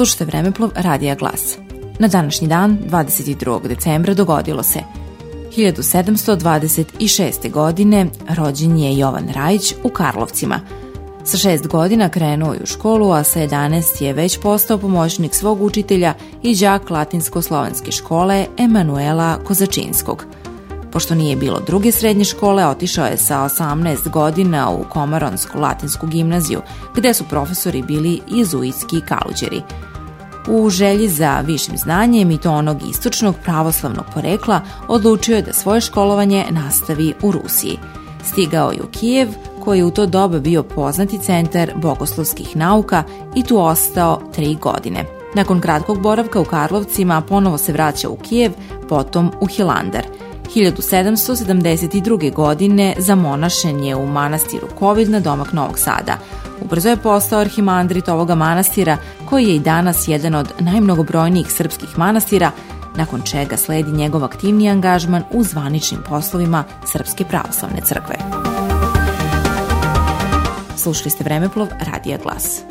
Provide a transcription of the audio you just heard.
Slušajte Vremeplov Radija Glas. Na današnji dan, 22. decembra, dogodilo se 1726. godine rođen je Jovan Rajić u Karlovcima. Sa šest godina krenuo je u školu, a sa 11 je već postao pomoćnik svog učitelja i đak latinsko-slovenske škole Emanuela Kozačinskog – Pošto nije bilo druge srednje škole, otišao je sa 18 godina u Komaronsku latinsku gimnaziju, gde su profesori bili jezuitski kaluđeri. U želji za višim znanjem i to onog istočnog pravoslavnog porekla odlučio je da svoje školovanje nastavi u Rusiji. Stigao je u Kijev, koji je u to doba bio poznati centar bogoslovskih nauka i tu ostao tri godine. Nakon kratkog boravka u Karlovcima ponovo se vraća u Kijev, potom u Hilandar – 1772. godine zamonašen je u manastiru Kovid na domak Novog Sada. Ubrzo je postao arhimandrit ovoga manastira, koji je i danas jedan od najmnogobrojnijih srpskih manastira, nakon čega sledi njegov aktivni angažman u zvaničnim poslovima Srpske pravoslavne crkve. Slušali ste Vremeplov Radija Glas.